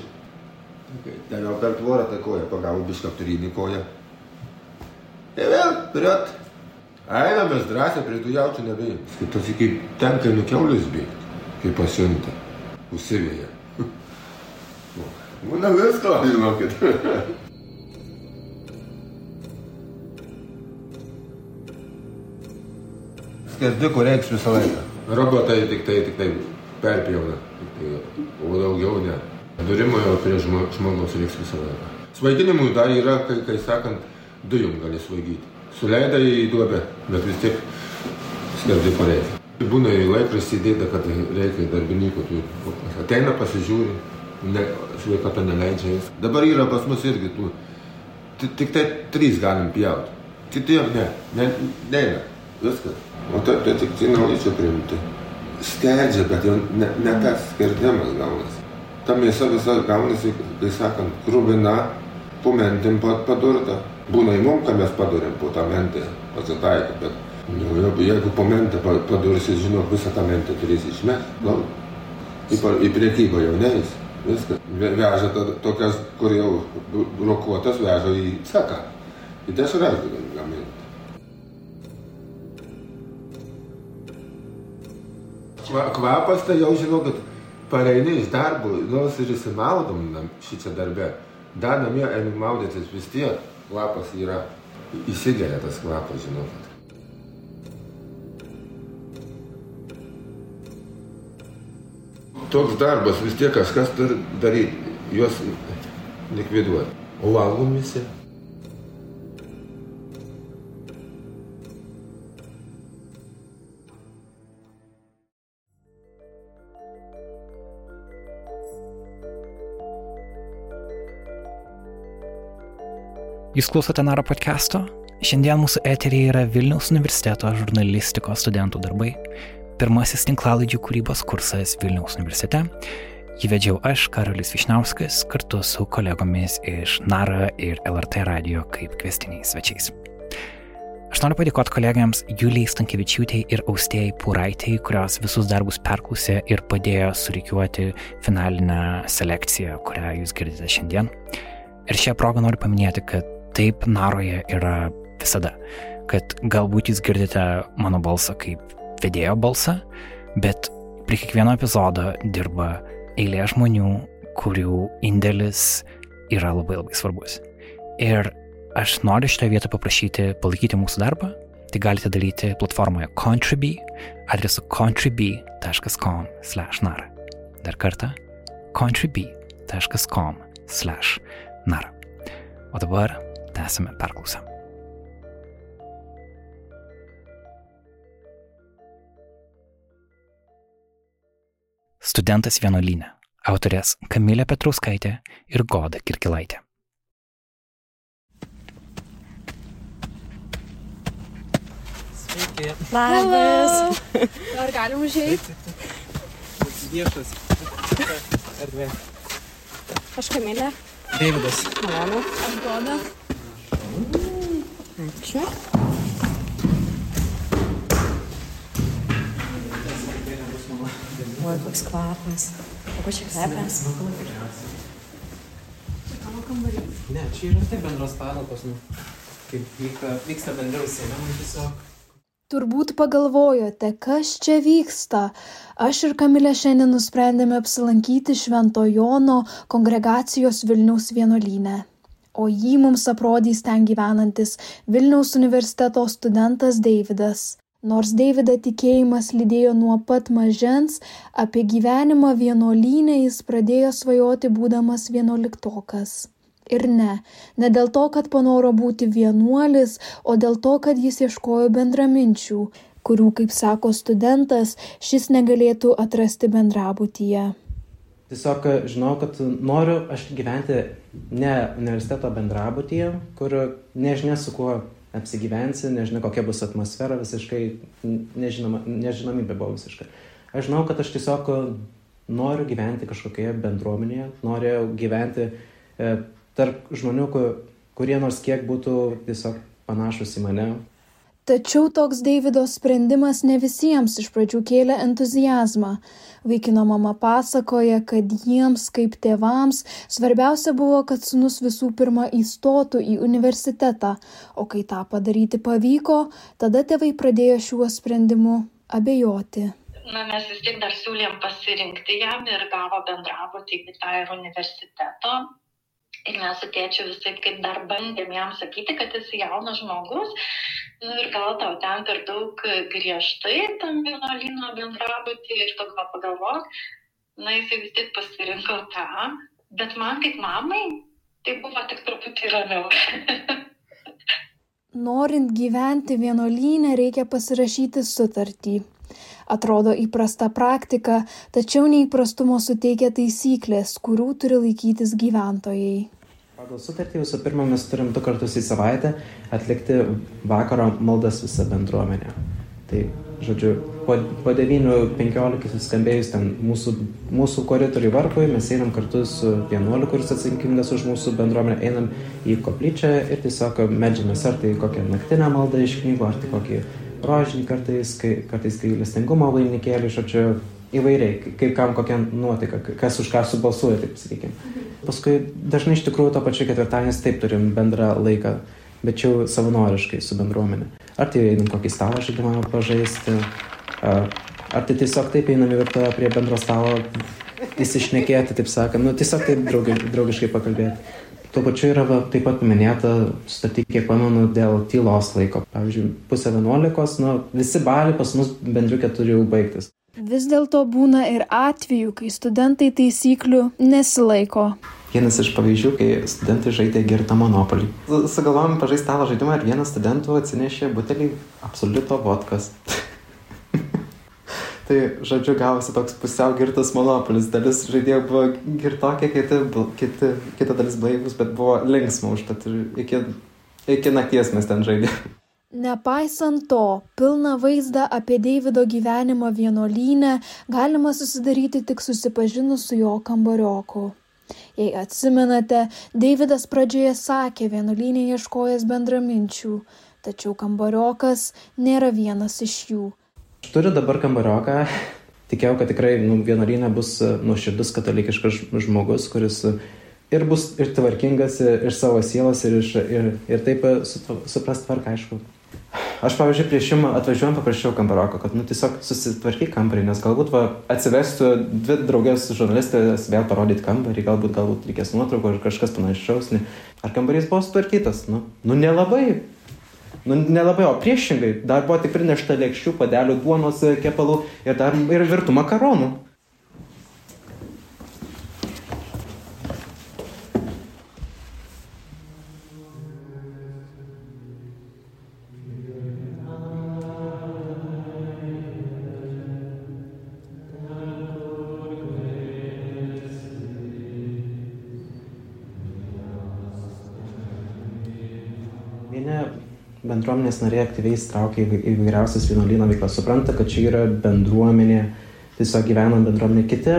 Ten jau per tvorą tą koją pagavo bišką turinį koją. Ir vėl priot. Einamės drąsiai prie tų jaučių nebėjom. Tas iki tenka nukiaulis bėgti, kai pasiunta. Užsivėja. Būna visko, žinokit. Skerdiko reiks visą laiką. Robotai tik tai, tik tai perpjauna. Tai, o daugiau ne. Durimo jau prie žmogaus reiks visą laiką. Svaiginimui dar yra, kai, kai sakant, dujom gali svaigyti. Suleidai į duobę, bet vis tiek skerdiko reikia. Būna į laikraštį įdėta, kad reikia darbininkų. Ateina, pasižiūri, ne, sveikata neleidžia. Dabar yra pas mus irgi tų. Tik tai trys galim pjauti. Kitiem ne, ne, neina. Viskas. O tai, tai tik tai norėčiau priimti. Skerdžia, bet jau ne, ne tas skerdimas gaunasi. Ta mėsa visa gaunasi, kai sakant, krūvina, po mentim padurta. Būna į mum, ką mes padarėm po tą mentę, pasitaiko, bet nu, jeigu po mentę padursi, žinok, visą tą mentę turėsi išmest. Gal į, į priekybą jau neis. Viskas. Veža to, tokias, kur jau brokuotas, veža į ceką. Į dešras gaminti. Kvapas tai jau žinokit, pareini iš darbo, nors ir įsimaudom šitą darbę. Dar namie einu maudytis vis tiek kvapas yra, įsigeria tas kvapas, žinokit. Toks darbas vis tiek kažkas turi daryti, juos likviduoti. O valgom visi.
Jūs klausote Naro podcast'o? Šiandien mūsų eterija yra Vilniaus universiteto žurnalistikos studentų darbai, pirmasis tinklalaidžių kūrybos kursas Vilniaus universitete Jį vedžiau aš, Karolis Višnauskas, kartu su kolegomis iš NARA ir LRT radio kaip kvestiniais svečiais. Aš noriu padėkoti kolegams Julijai Stankievičiūtei ir Austėjai Pūraitai, kurios visus darbus perklausė ir padėjo surikiuoti finalinę selekciją, kurią jūs girdite šiandien. Ir šią progą noriu paminėti, kad taip Naroje yra visada, kad galbūt jūs girdite mano balsą kaip vedėjo balsą, bet prie kiekvieno epizodo dirba eilė žmonių, kurių indėlis yra labai labai svarbus. Ir Aš noriu šitą vietą paprašyti palaikyti mūsų darbą. Tai galite daryti platformoje Contribui adresu contribui.com/nara. Dar kartą contribui.com/nara. O dabar tęsime perklausą. Studentas vienolyne. Autorės Kamilė Petrauskaitė ir Goda Kirkilaitė.
Sveiki.
Labas. Ar galim užėjti?
Viešas. Erdvė.
Aš Kamilė.
Deividas.
Malonu. Aš Goda. Ačiū.
Oi, koks kvapas. O ko čia kvepias?
Ne, čia yra taip bendros patalpos, nu. Kaip vyka, vyksta bendri užsienimai tiesiog.
Turbūt pagalvojote, kas čia vyksta. Aš ir Kamilė šiandien nusprendėme apsilankyti Švento Jono kongregacijos Vilniaus vienolyne. O jį mums aprodys ten gyvenantis Vilniaus universiteto studentas Deividas. Nors Deividą tikėjimas lydėjo nuo pat mažens, apie gyvenimą vienolyne jis pradėjo svajoti būdamas vienuoliktokas. Ir ne, ne dėl to, kad panoro būti vienuolis, o dėl to, kad jis ieškojo bendraminčių, kurių, kaip sako studentas, šis negalėtų atrasti bendrabutyje.
Tiesiog žinau, kad noriu aš gyventi ne universiteto bendrabutyje, kur nežinia su kuo apsigyvensi, nežinia kokia bus atmosfera, visiškai nežinoma, nežinomybė buvo visiškai. Aš žinau, kad aš tiesiog noriu gyventi kažkokioje bendruomenėje, noriu gyventi e, tarp žmonių, kurie nors kiek būtų tiesiog panašus į mane.
Tačiau toks Davido sprendimas ne visiems iš pradžių kėlė entuzijazmą. Vaikino mama pasakoja, kad jiems kaip tėvams svarbiausia buvo, kad sunus visų pirma įstotų į universitetą, o kai tą padaryti pavyko, tada tėvai pradėjo šiuo sprendimu abejoti.
Na, mes vis tiek dar siūlėm pasirinkti jam ir gavo bendrabutį į tą ir universiteto ir mes su tėčiu visaip kaip dar bandėm jam sakyti, kad esi jaunas žmogus. Nu, ir gal tau ten per daug griežtai tam vienuolino bendrabutį ir tu gal pagalvok, na jisai vis tik pasirinko tą, bet man kaip mamai tai buvo tik truputį ramiau.
Norint gyventi vienuolynę reikia pasirašyti sutartį. Atrodo įprasta praktika, tačiau neįprastumo suteikia taisyklės, kurių turi laikytis gyventojai.
Pagal sutartį visų pirma mes turim du kartus į savaitę atlikti vakaro maldas visą bendruomenę. Tai, žodžiu, po, po 9.15 suskambėjus ten mūsų, mūsų koridoriui varpui, mes einam kartu su vienuoliu, kuris atsakingas už mūsų bendruomenę, einam į koplyčią ir tiesiog medžiamės ar tai kokią naktinę maldą iš knygų, ar tai kokį rožinį kartais, kai, kartais gailestingumo vainikėlį, žodžiu, įvairiai, kaip kam kokia nuotaika, kas už ką subalsuoja, taip sakykime. Paskui dažnai iš tikrųjų to pačiu ketvirtadienis taip turim bendrą laiką, bet jau savanoriškai su bendruomenė. Ar tai einam kokį stalo žaidimą pažaisti, ar tai tiesiog taip einam į virtuvę prie bendro stalo įsišnekėti, taip sakant, nu tiesiog taip draugi, draugiškai pakalbėti. Tuo pačiu yra va, taip pat minėta sutartį, kiek pamenu, dėl tylos laiko. Pavyzdžiui, pusę vienuolikos, nu, visi baliai pas mus bendriukė turi jau baigtis.
Vis dėlto būna ir atvejų, kai studentai taisyklių nesilaiko.
Vienas iš pavyzdžių, kai studentai žaidė girtą monopolį. Sugalvojom pažaisti stalo žaidimą ir vienas studentų atsinešė butelį absoliuto vodkas. Tai, žodžiu, gavosi toks pusiau girtas monopolis. Dalis žaidėjų buvo girtokie, kiti, kiti, kita dalis blaivus, bet buvo linksma užtat ir iki, iki nakties mes ten žaidėme.
Nepaisant to, pilną vaizdą apie Davido gyvenimą vienuolynę galima susidaryti tik susipažinus su jo kambarioku. Jei atsimenate, Davidas pradžioje sakė vienuolynė ieškojęs bendraminčių, tačiau kambariokas nėra vienas iš jų.
Turiu dabar kambarioką, tikėjau, kad tikrai nu, vienuolynė bus nuoširdus katalikiškas žmogus, kuris ir bus ir tvarkingas ir, ir savo sielos, ir, iš, ir, ir taip suprast tvarką, aišku. Aš, pavyzdžiui, prieš jum atvažiuojant paprašiau kambaroko, kad, nu, tiesiog susitvarkyk kambarį, nes galbūt va, atsivestų dvi draugės žurnalistės vėl parodyti kambarį, galbūt, galbūt reikės nuotraukų ar kažkas panašaus. Ar kambarys buvo sutvarkytas? Nu, nu nelabai. Nu, nelabai, o priešingai, dar buvo tik prinešta lėkščių, padelių, duonos, kepalų ir dar ir virtų makaronų. Bendruomenės nariai aktyviai įsitraukia į įvairiausias vienuolyno veiklas, supranta, kad čia yra bendruomenė, tiesiog gyvena bendruomenė. Kiti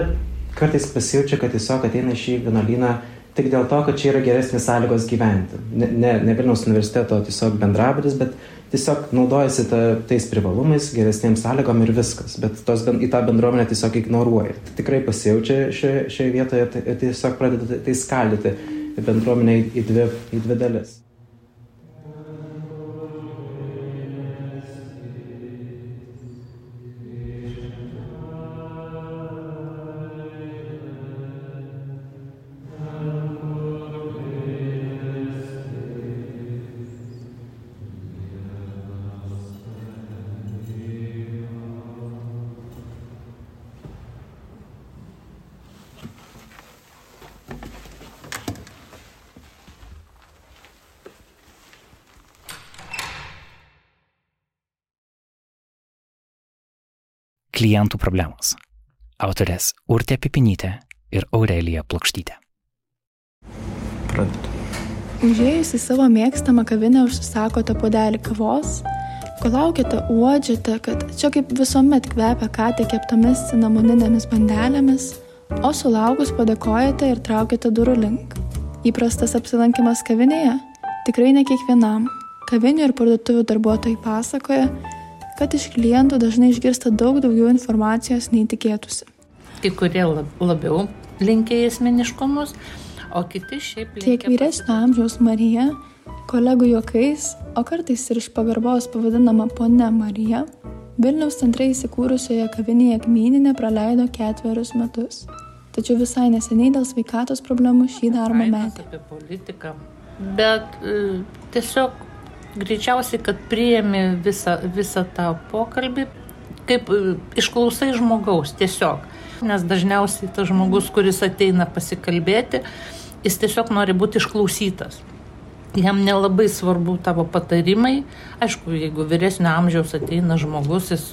kartais pasijaučia, kad tiesiog ateina šį vienuolyną tik dėl to, kad čia yra geresnės sąlygos gyventi. Ne, ne, ne Vilniaus universiteto tiesiog bendrabutis, bet tiesiog naudojasi ta, tais privalumais, geresnėms sąlygom ir viskas. Bet tos, į tą bendruomenę tiesiog ignoruoja. Tai tikrai pasijaučia šioje, šioje vietoje tai, tiesiog pradeda tai skaldyti bendruomenę į dvi, į dvi dalis.
Klientų problemos. Autorės Urtė Pipinytė ir Aurelija Plokštytė.
Pradedu.
Užėjus į savo mėgstamą kavinę užsisakote puodelį kavos, kol laukiate uodžiate, kad čia kaip visuomet kvepia ką tik keptomis cinamoninėmis bandelėmis, o sulaukus padėkojate ir traukiate durų link. Įprastas apsilankimas kavinėje? Tikrai ne kiekvienam. Kavinių ir parduotuvių darbuotojai pasakoja, kad iš klientų dažnai išgirsta daug daugiau informacijos nei tikėtųsi.
Kai kurie labiau linkia į asmeniškumus, o kiti šiaip linkia.
Tiek vyresnio amžiaus Marija, kolegų juokais, o kartais ir iš pagarbos pavadinama ponia Marija, Vilniaus centre įsikūrusioje kavinėje Kmyninė praleido ketverius metus. Tačiau visai neseniai dėl sveikatos problemų šį darbą metė.
Apie politiką. Bet e, tiesiog greičiausiai, kad priemi visą, visą tą pokalbį, kaip e, išklausai žmogaus tiesiog. Nes dažniausiai tas žmogus, kuris ateina pasikalbėti, jis tiesiog nori būti išklausytas jam nelabai svarbu tavo patarimai. Aišku, jeigu vyresnio amžiaus ateina žmogus, jis,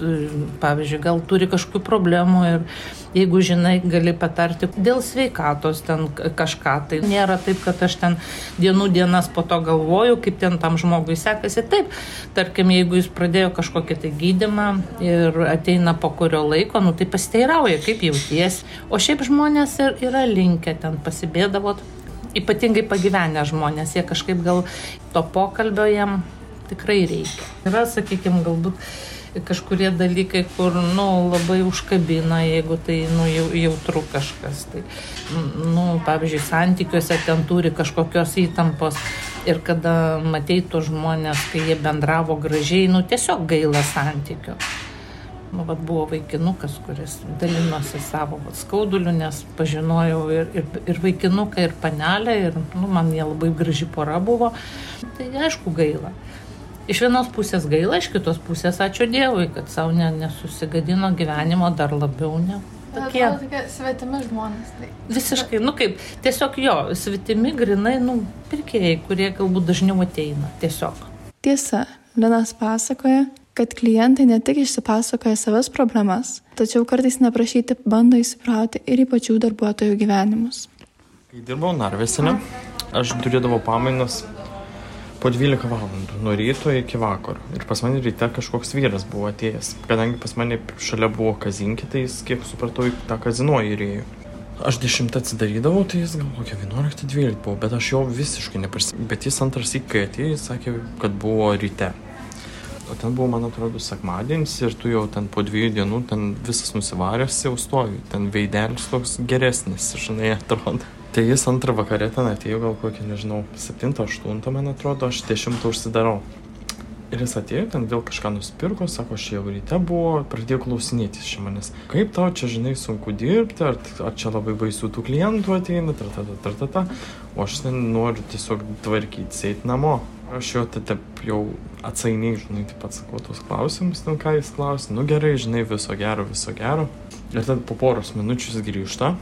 pavyzdžiui, gal turi kažkokių problemų ir jeigu žinai, gali patarti dėl sveikatos ten kažką. Tai nėra taip, kad aš ten dienų dienas po to galvoju, kaip ten tam žmogui sekasi. Taip, tarkim, jeigu jis pradėjo kažkokį tai gydimą ir ateina po kurio laiko, nu tai pasiteirauja, kaip jauties. O šiaip žmonės ir yra linkę ten pasibėdavot ypatingai pagyvenę žmonės, jie kažkaip gal to pokalbio jam tikrai reikia. Yra, sakykime, galbūt kažkurie dalykai, kur, nu, labai užkabina, jeigu tai, nu, jau, jautru kažkas. Tai, nu, pavyzdžiui, santykiuose ten turi kažkokios įtampos ir kada matei tos žmonės, kai jie bendravo gražiai, nu, tiesiog gaila santykių nu, vat, buvo vaikinukas, kuris dalinosi savo vat, skauduliu, nes pažinojau ir, ir, ir vaikinuką, ir panelę, ir nu, man jie labai graži pora buvo. Tai aišku gaila. Iš vienos pusės gaila, iš kitos pusės ačiū Dievui, kad savo ne, nesusigadino gyvenimo dar labiau, ne?
Tokie. tokie svetimi žmonės. Tai.
Visiškai, nu kaip, tiesiog jo, svetimi grinai, nu, pirkėjai, kurie galbūt dažniau ateina, tiesiog.
Tiesa, Linas pasakoja, kad klientai ne tik išsipasakoja savas problemas, tačiau kartais neprašyti bando įsiprauti ir į pačių darbuotojų gyvenimus.
Kai dirbau Narvesinė, aš turėdavau pamainas po 12 valandų, nuo ryto iki vakaro. Ir pas mane ryte kažkoks vyras buvo atėjęs. Kadangi pas mane šalia buvo kazinkė, tai jis, kiek supratau, tą kazino įrėjo. Aš 10 atsidarydavau, tai jis gal kokia 11-12 buvo, bet aš jo visiškai neprisimenu. Bet jis antras įkai atėjo, jis sakė, kad buvo ryte. O ten buvo, man atrodo, sekmadienis ir tu jau ten po dviejų dienų ten visas nusivaręs jau stovi. Ten veidelis toks geresnis, žinai, atrodo. Tai jis antrą vakarę ten atėjo gal kokį, nežinau, 7-8, man atrodo, aš 10 užsidarau. Ir jis atėjo, ten vėl kažką nusipirko, sako, aš jau ryte buvo, pradėjo klausinėtis iš manęs. Kaip tau čia, žinai, sunku dirbti, ar, ar čia labai baisų tų klientų ateina, tartata, tartata. O aš ten noriu tiesiog tvarkyti, eiti namo. Aš jo tada jau atsainiai, žinai, taip pat sakau tos klausimus, ten ką jis klausė. Nu gerai, žinai, viso gero, viso gero. Ir tada po poros minučių jis grįžta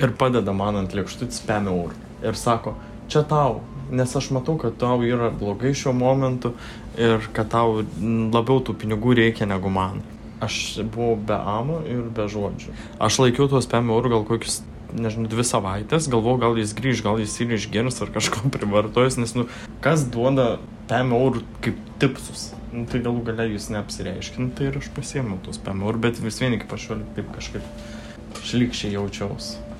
ir padeda man ant lėkštutės 5 eurų. Ir sako, čia tau, nes aš matau, kad tau yra blogai šiuo momentu ir kad tau labiau tų pinigų reikia negu man. Aš buvau be amo ir be žodžių. Aš laikiau tuos 5 eurų gal kokius, nežinau, dvi savaitės, galvoju, gal jis grįž, gal jis ir išgirs ar kažko privartojus, nes, nu, kas duoda 5 eurų kaip tipsus. Nu, tai galų galia jūs neapsireiškint, tai ir aš pasiėmiau tuos 5 eurų, bet vis vieni kaip aš jau taip kažkaip šlikščiai jaučiausi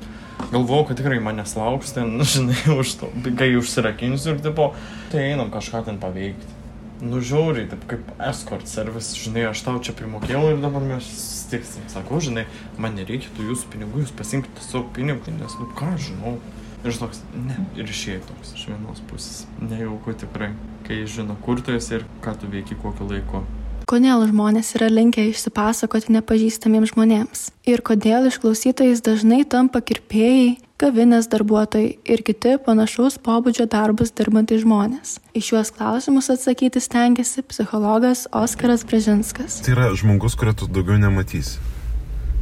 galvojau, kad tikrai manęs lauks ten, žinai, už to, kai užsirakinsiu ir tipo, tai einam kažką ten paveikti. Nu žiauriai, taip kaip escort service, žinai, aš tau čia primokėjau ir dabar mes stiksim. Sakau, žinai, man nereikia tų jūsų pinigų, jūs pasimkite savo pinigų, nes, nu ką žinau. Ir toks, ne, ir išėjai toks iš vienos pusės. Nejauku tikrai, kai žino, kur tu esi ir ką tu veiki kokiu laiku
kodėl žmonės yra linkę išsipasakoti nepažįstamiems žmonėms ir kodėl išklausytojais dažnai tampa kirpėjai, kavinės darbuotojai ir kiti panašaus pobūdžio darbus dirbantys žmonės. Iš šiuos klausimus atsakyti stengiasi psichologas Oskaras Brežinskas.
Tai yra žmogus, kurio tu daugiau nematysi.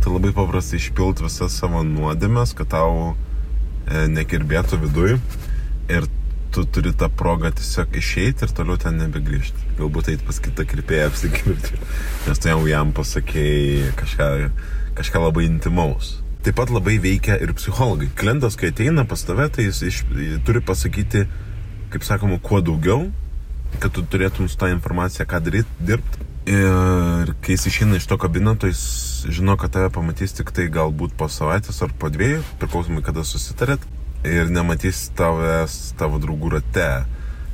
Tai labai paprastai išpilt visas savo nuodėmės, kad tau e, nekirbėtų viduje ir tu turi tą progą tiesiog išeiti ir toliau ten nebegrįžti. Galbūt eiti pas kitą kirpėją apsikirpti, nes tu jau jam pasakėjai kažką, kažką labai intimaus. Taip pat labai veikia ir psichologai. Klientas, kai ateina pas tave, tai jis iš, turi pasakyti, kaip sakoma, kuo daugiau, kad tu turėtum su tą informaciją, ką daryti, dirbti. Ir kai jis išeina iš to kabineto, jis žino, kad tave pamatys tik tai galbūt po savaitės ar po dviejų, priklausomai kada susitarėt ir nematys tavęs tavo draugų rate,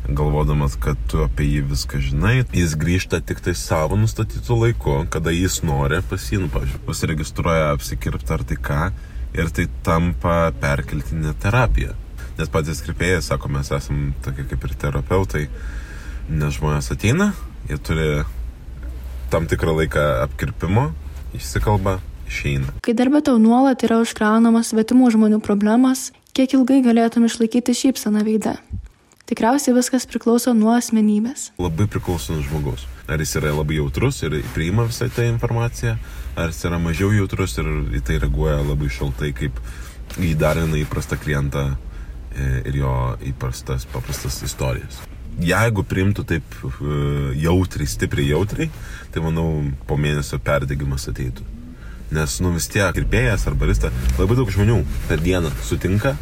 galvodamas, kad tu apie jį viską žinai. Jis grįžta tik tai savo nustatytų laiku, kada jis nori pas jį, nu, pavyzdžiui, pasiregistruoja apsikirpti ar tai ką, ir tai tampa perkeltinė terapija. Nes patys kirpėjai sako, mes esame tokie kaip ir terapeutai, nes žmonės ateina, jie turi tam tikrą laiką apkirpimo, išsikalba, išeina.
Kai darbė tau nuolat yra užkraunamas svetimų žmonių problemas, kiek ilgai galėtum išlaikyti šypseną veide. Tikriausiai viskas priklauso nuo asmenybės.
Labai priklauso nuo žmogaus. Ar jis yra labai jautrus ir priima visą tą informaciją, ar jis yra mažiau jautrus ir į tai reaguoja labai šaltai, kaip į dar vieną įprastą klientą e, ir jo įprastas, paprastas istorijas. Jeigu priimtų taip e, jautriai, stipriai jautriai, tai manau po mėnesio perdegimas ateitų. Nes, nu vis tiek, kirpėjas ar barista, labai daug žmonių per dieną sutinka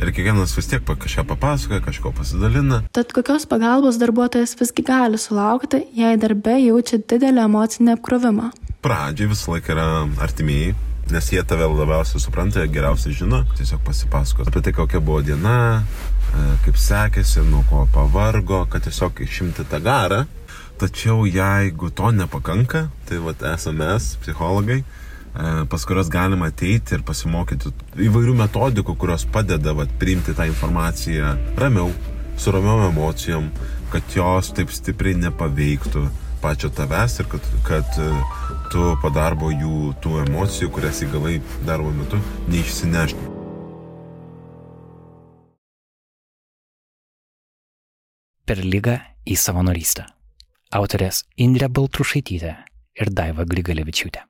ir kiekvienas vis tiek kažką papasakoja, kažko pasidalina.
Tad kokios pagalbos darbuotojas visgi gali sulaukti, jei darbe jaučia didelį emocinį apkrovimą?
Pradžiai visą laiką yra artimieji, nes jie tave labiausiai supranta, geriausiai žino, tiesiog pasipasakos apie tai, kokia buvo diena, e, kaip sekėsi, nuo ko pavargo, kad tiesiog išimti tą garą. Tačiau jeigu to nepakanka, tai vat esame mes, psichologai, pas kurias galima ateiti ir pasimokyti įvairių metodikų, kurios padeda vat, priimti tą informaciją ramiau, su ramiom emocijom, kad jos taip stipriai nepaveiktų pačio tavęs ir kad, kad e, tu po darbo jų tų emocijų, kurias įgavai darbo metu, neišsinešti.
Per lygą į savanorystę. Autorės Indrė Baltrušaitytė ir Daiva Grigalevičiūtė.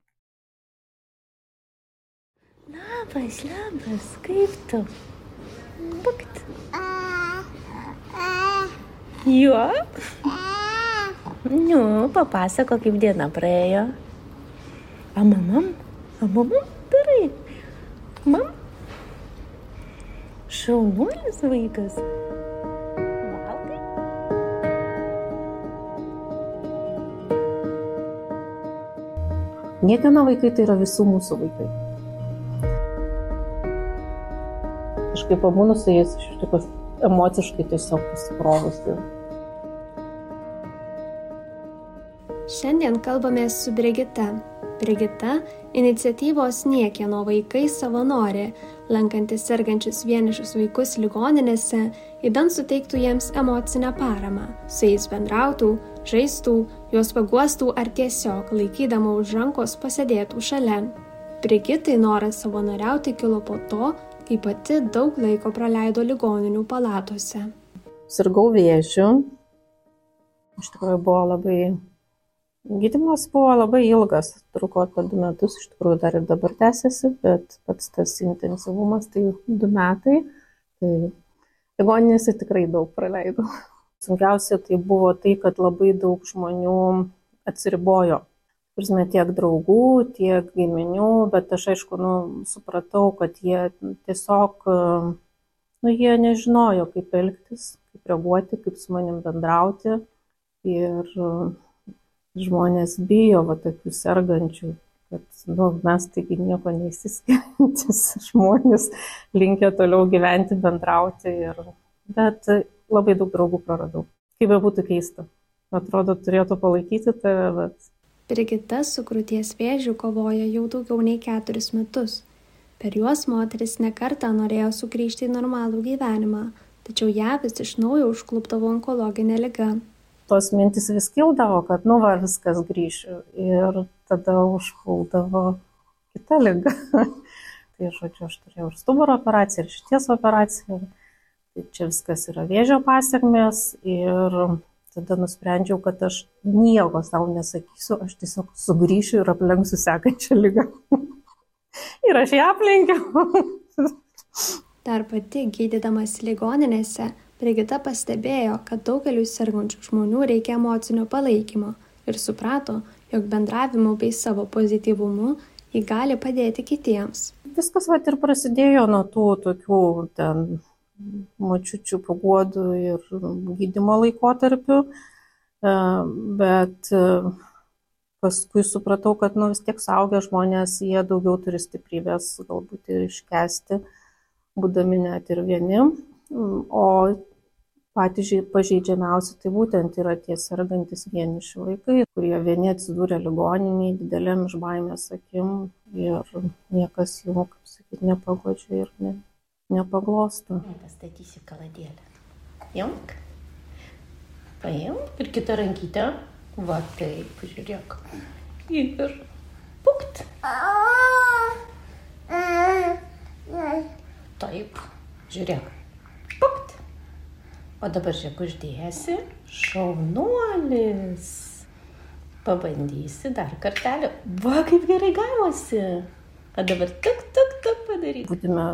Labas, labas, kaip tu? Bukt. Jo? Nu, papasako, kaip diena praėjo. A mamam, a mamam, darai. Mam? Šaunuolis vaikas. Niekieno vaikai tai yra visų mūsų vaikai. Kažkaip pabūnu su jais iš tikrųjų emociškai tiesiog pasikrovusi.
Šiandien kalbamės su Brigita. Brigita - iniciatyvos niekieno vaikai savanorė, lankantis sergančius vienišus vaikus ligoninėse, įdant suteiktų jiems emocinę paramą, su jais bendrautų, žaistų, juos paguostų ar tiesiog laikydama už rankos pasėdėtų šalia. Brigitai noras savanoriauti kilo po to, kai pati daug laiko praleido ligoninių palatose.
Sirgau vėžiu. Iš tikrųjų buvo labai Gydymas buvo labai ilgas, truko apie du metus, iš tikrųjų dar ir dabar tęsiasi, bet pats tas intensyvumas tai du metai. Tai ligoninėse tikrai daug praleidau. Sunkiausia tai buvo tai, kad labai daug žmonių atsiribojo. Prasme, tiek draugų, tiek giminių, bet aš aišku, nu, supratau, kad jie tiesiog, nu, jie nežinojo, kaip elgtis, kaip reaguoti, kaip su manim bendrauti. Ir žmonės bijo va tokių sergančių, kad nu, mes taigi nieko neįsiskiriantis žmonės, linkia toliau gyventi, bendrauti. Ir, bet labai daug draugų praradau. Kaip be būtų keista. Atrodo, turėtų palaikyti tave, bet.
Brigita su krūties vėžiu kovoja jau daugiau nei keturis metus. Per juos moteris nekartą norėjo sugrįžti į normalų gyvenimą, tačiau ją vis iš naujo užklupdavo onkologinė liga
tos mintys vis kildavo, kad nu va viskas grįšiu ir tada užpuldavo kita lyga. tai žodžiu, aš turėjau ir stuburo operaciją, ir šities operaciją. Tai čia viskas yra vėžio pasiekmes ir tada nusprendžiau, kad aš nieko savo nesakysiu, aš tiesiog sugrįšiu ir aplenksiu sekančią lygą. ir aš ją aplenkiau.
Dar pati gydydamas ligoninėse Brigita pastebėjo, kad daugeliu sergančių žmonių reikia emocinio palaikymo ir suprato, jog bendravimu bei savo pozityvumu jį gali padėti kitiems.
Viskas va ir prasidėjo nuo tų tokių ten močiučių paguodų ir gydimo laikotarpių, e, bet e, paskui supratau, kad nu, vis tiek saugia žmonės, jie daugiau turi stiprybės galbūt ir iškesti, būdami net ir vieni. O patys pažeidžiamiausi tai būtent yra tie sergantys vieniši vaikai, kurie vieni atsidūrė ligoniniai didelėm iš baimės akim ir niekas jų, kaip sakyti, nepagodžia ir ne, nepaglosto. Pastatysiu kaladėlę. Junk. Paimk ir kitą rankytę. Va taip, žiūrėk. Ir pukt. Taip, žiūrėk. Pukt. O dabar žiūrėk, uždėsi. Šaunuolis. Pabandysi dar kartelį. Va, kaip gerai gavosi. O dabar tik, tik, tik padaryti. Būtume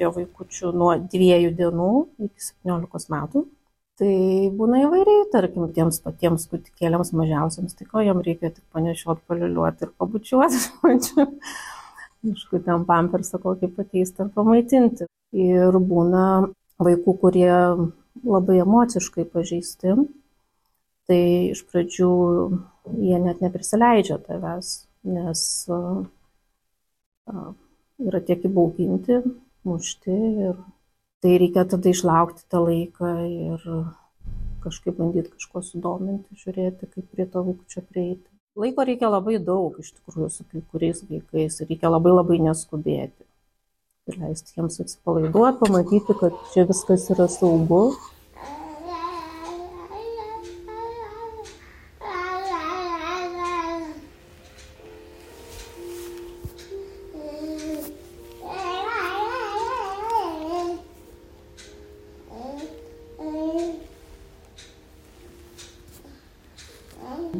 prie vaikučių nuo dviejų dienų iki 17 metų. Tai būna įvairiai, tarkim, tiems patiems kutikėliams mažiausiams, tai ko jam reikia tik panešiot, paliuliuoti ir pabučiuoti. Aišku, ten pampersą kokį pakeisti ar pamaitinti. Ir būna vaikų, kurie labai emociškai pažeisti, tai iš pradžių jie net neprisileidžia tavęs, nes yra tiek įbauginti, mušti ir tai reikia tada išlaukti tą laiką ir kažkaip bandyti kažko sudominti, žiūrėti, kaip prie to vaikučio prieiti. Laiko reikia labai daug iš tikrųjų su kai kuriais vaikais reikia labai labai neskubėti ir leisti jiems atsipalaiduoti, pamatyti, kad čia viskas yra saugu.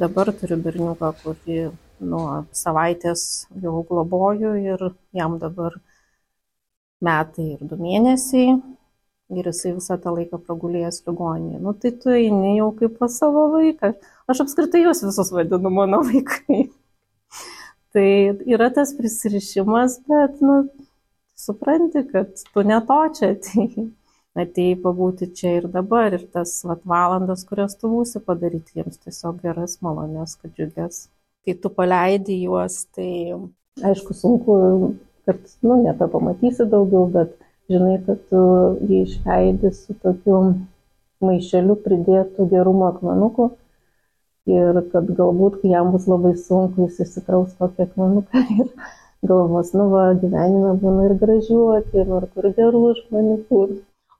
Dabar turiu berniuką, kurį nuo savaitės jau globoju ir jam dabar metai ir du mėnesiai ir jisai visą tą laiką pragulėjęs ligoninėje. Nu tai tu eini jau kaip pas savo vaiką. Aš apskritai juos visus vadinu mano vaikai. tai yra tas prisirišimas, bet, nu, supranti, kad tu ne to čia atėjai. Atėjai pabūti čia ir dabar ir tas vat, valandas, kurias tu būsi padaryti jiems tiesiog geras, malonės, kad džiugės. kai tu paleidi juos, tai aišku sunku, kad, nu, nebepamatysi daugiau, bet žinai, kad tu jį išleidi su tokiu maišeliu pridėtų gerumo akmenukų ir kad galbūt, kai jam bus labai sunku, jis įsikraus tokį akmenuką ir galvos, nu va, gyvenime būna ir gražių akimirkų, ir gerų žmonių.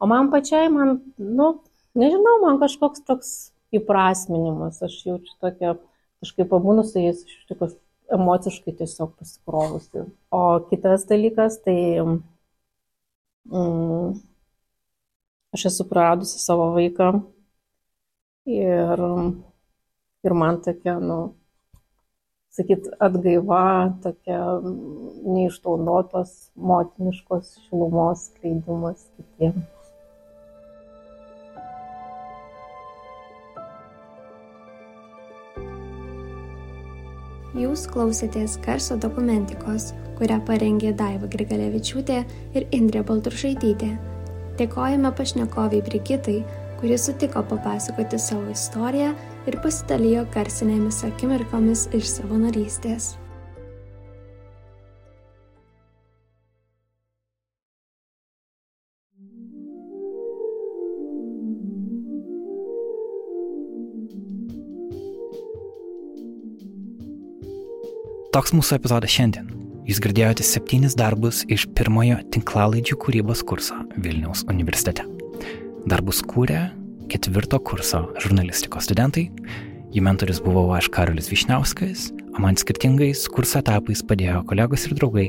O man pačiai, man, nu, nežinau, man kažkoks toks įprasminimas, aš jaučiu tokią, kažkaip pabūnu su jais, iš tikrųjų emociškai tiesiog pasikrovusi. O kitas dalykas, tai mm, aš esu praradusi savo vaiką ir, ir man tokia, nu, sakyt, atgaiva, tokia neišnaudotos motiniškos šilumos skleidimas kitiems.
Jūs klausėtės garso dokumentikos, kurią parengė Daiva Grigalevičiūtė ir Indrė Baltrušaitytė. Dėkojame pašnekoviai Brigitai, kuri sutiko papasakoti savo istoriją ir pasidalijo garsinėmis akimirkomis iš savanorystės.
Toks mūsų epizodas šiandien. Jūs girdėjote septynis darbus iš pirmojo tinklalaidžių kūrybos kurso Vilniaus universitete. Darbus kūrė ketvirto kurso žurnalistikos studentai. Jų mentorius buvau aš Karolis Višniauskas, o man skirtingais kurso etapais padėjo kolegos ir draugai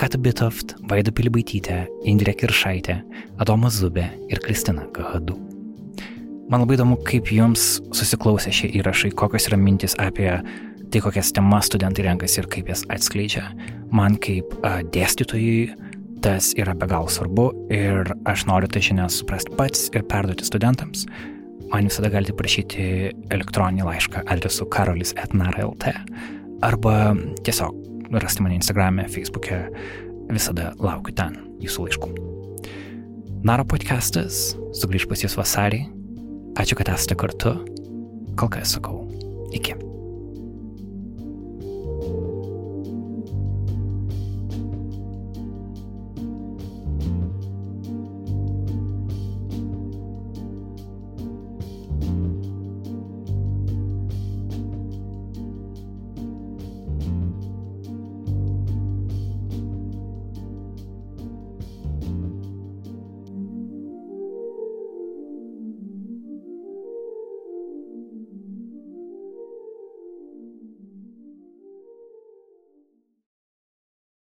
Kata Bitoft, Vaida Pilibaitytė, Indrė Kiršaitė, Adomas Zubė ir Kristina Kahadu. Man labai įdomu, kaip jums susiklausė šie įrašai, kokios yra mintis apie tai kokias temas studentai renkasi ir kaip jas atskleidžia. Man kaip a, dėstytojui tas yra be galo svarbu ir aš noriu tai žinias suprasti pats ir perduoti studentams. Man visada galite prašyti elektroninį laišką adresu karolis.nara.lt arba tiesiog rasti mane Instagram'e, Facebook'e, visada laukiu ten jūsų laiškų. Naro podcastas sugrįž pas jūs vasarį. Ačiū, kad esate kartu. Kol kas sakau, iki.